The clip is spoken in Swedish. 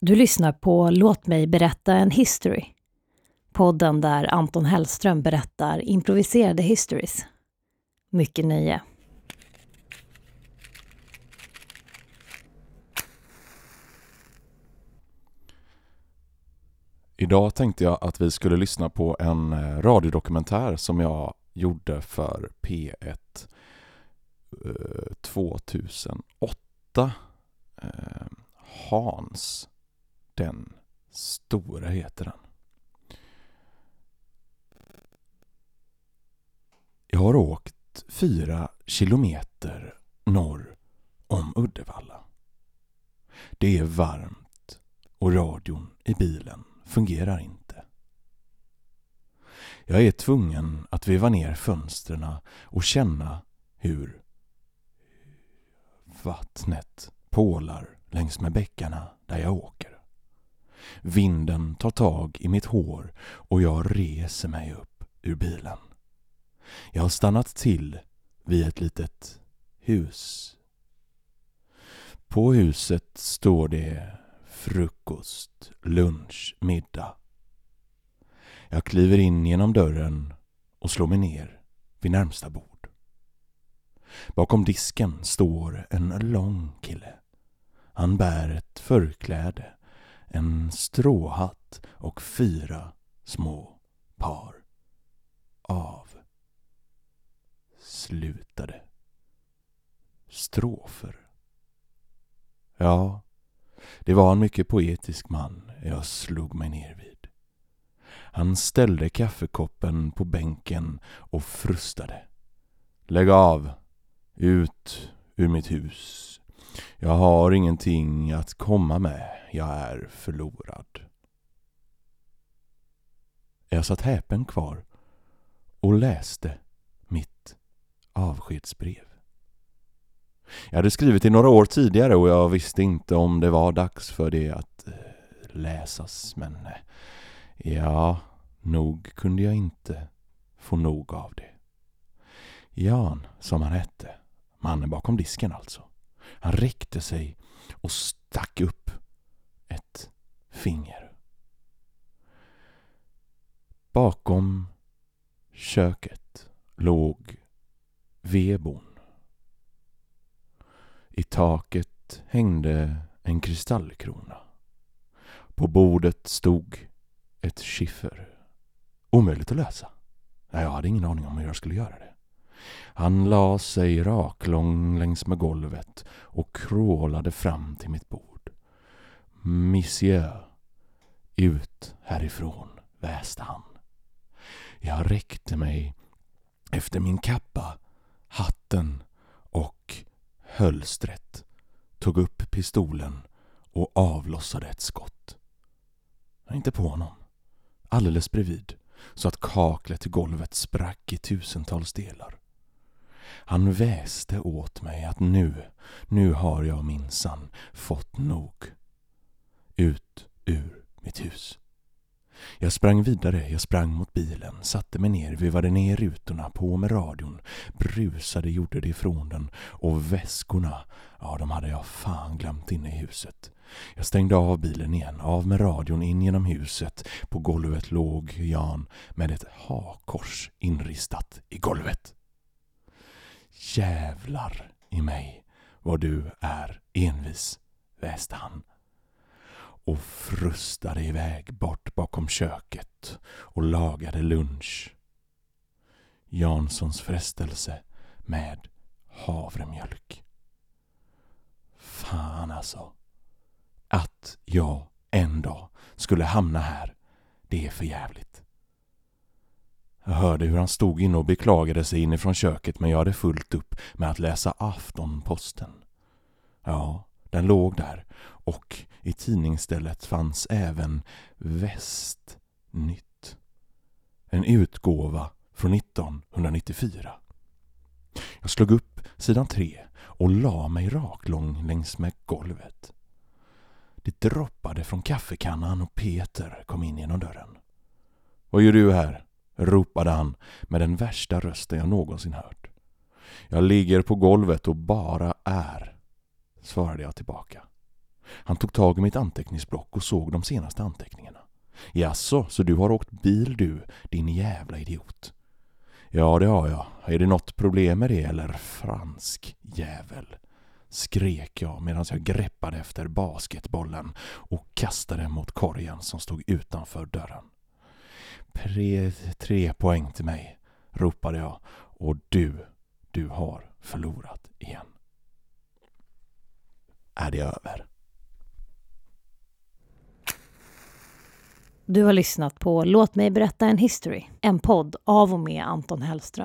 Du lyssnar på Låt mig berätta en history. Podden där Anton Hellström berättar improviserade histories. Mycket nöje. Idag tänkte jag att vi skulle lyssna på en eh, radiodokumentär som jag gjorde för P1 2008. Eh, eh, Hans, den stora heter den. Jag har åkt fyra kilometer norr om Uddevalla. Det är varmt och radion i bilen fungerar inte. Jag är tvungen att veva ner fönstren och känna hur vattnet pålar längs med bäckarna där jag åker. Vinden tar tag i mitt hår och jag reser mig upp ur bilen. Jag har stannat till vid ett litet hus. På huset står det frukost, lunch, middag. Jag kliver in genom dörren och slår mig ner vid närmsta bord. Bakom disken står en lång kille. Han bär ett förkläde, en stråhatt och fyra små par av slutade strofer. Ja, det var en mycket poetisk man jag slog mig ner vid. Han ställde kaffekoppen på bänken och frustade. Lägg av! Ut ur mitt hus. Jag har ingenting att komma med. Jag är förlorad. Jag satt häpen kvar och läste mitt avskedsbrev. Jag hade skrivit det några år tidigare och jag visste inte om det var dags för det att eh, läsas men eh, ja, nog kunde jag inte få nog av det. Jan, som han hette, mannen bakom disken alltså. Han räckte sig och stack upp ett finger. Bakom köket låg vedbon. I taket hängde en kristallkrona. På bordet stod ett skiffer. Omöjligt att lösa. Jag hade ingen aning om hur jag skulle göra det. Han la sig raklång längs med golvet och krålade fram till mitt bord. Monsieur, ut härifrån, väste han. Jag räckte mig efter min kappa, hatten och hölstret, tog upp pistolen och avlossade ett skott. Inte på honom, alldeles bredvid, så att kaklet i golvet sprack i tusentals delar. Han väste åt mig att nu, nu har jag minsann fått nog. Ut ur mitt hus. Jag sprang vidare, jag sprang mot bilen, satte mig ner, vevade ner rutorna, på med radion, brusade gjorde det ifrån den och väskorna, ja de hade jag fan glömt inne i huset. Jag stängde av bilen igen, av med radion, in genom huset. På golvet låg Jan med ett hakors inristat i golvet. Jävlar i mig vad du är envis, väste han och frustade iväg bort bakom köket och lagade lunch. Janssons frestelse med havremjölk. Fan alltså. Att jag en dag skulle hamna här, det är för jävligt. Jag hörde hur han stod inne och beklagade sig inifrån köket men jag hade fullt upp med att läsa Aftonposten. Ja, den låg där och i tidningsstället fanns även Västnytt. En utgåva från 1994. Jag slog upp sidan tre och la mig raklång längs med golvet. Det droppade från kaffekannan och Peter kom in genom dörren. Vad gör du här? Ropade han med den värsta rösten jag någonsin hört. Jag ligger på golvet och bara är, svarade jag tillbaka. Han tog tag i mitt anteckningsblock och såg de senaste anteckningarna. Jaså, så du har åkt bil du, din jävla idiot? Ja, det har jag. Är det något problem med det eller? Fransk jävel. Skrek jag medan jag greppade efter basketbollen och kastade mot korgen som stod utanför dörren. Pre, tre poäng till mig, ropade jag. Och du, du har förlorat igen. Är det över? Du har lyssnat på Låt mig berätta en history, en podd av och med Anton Hellström.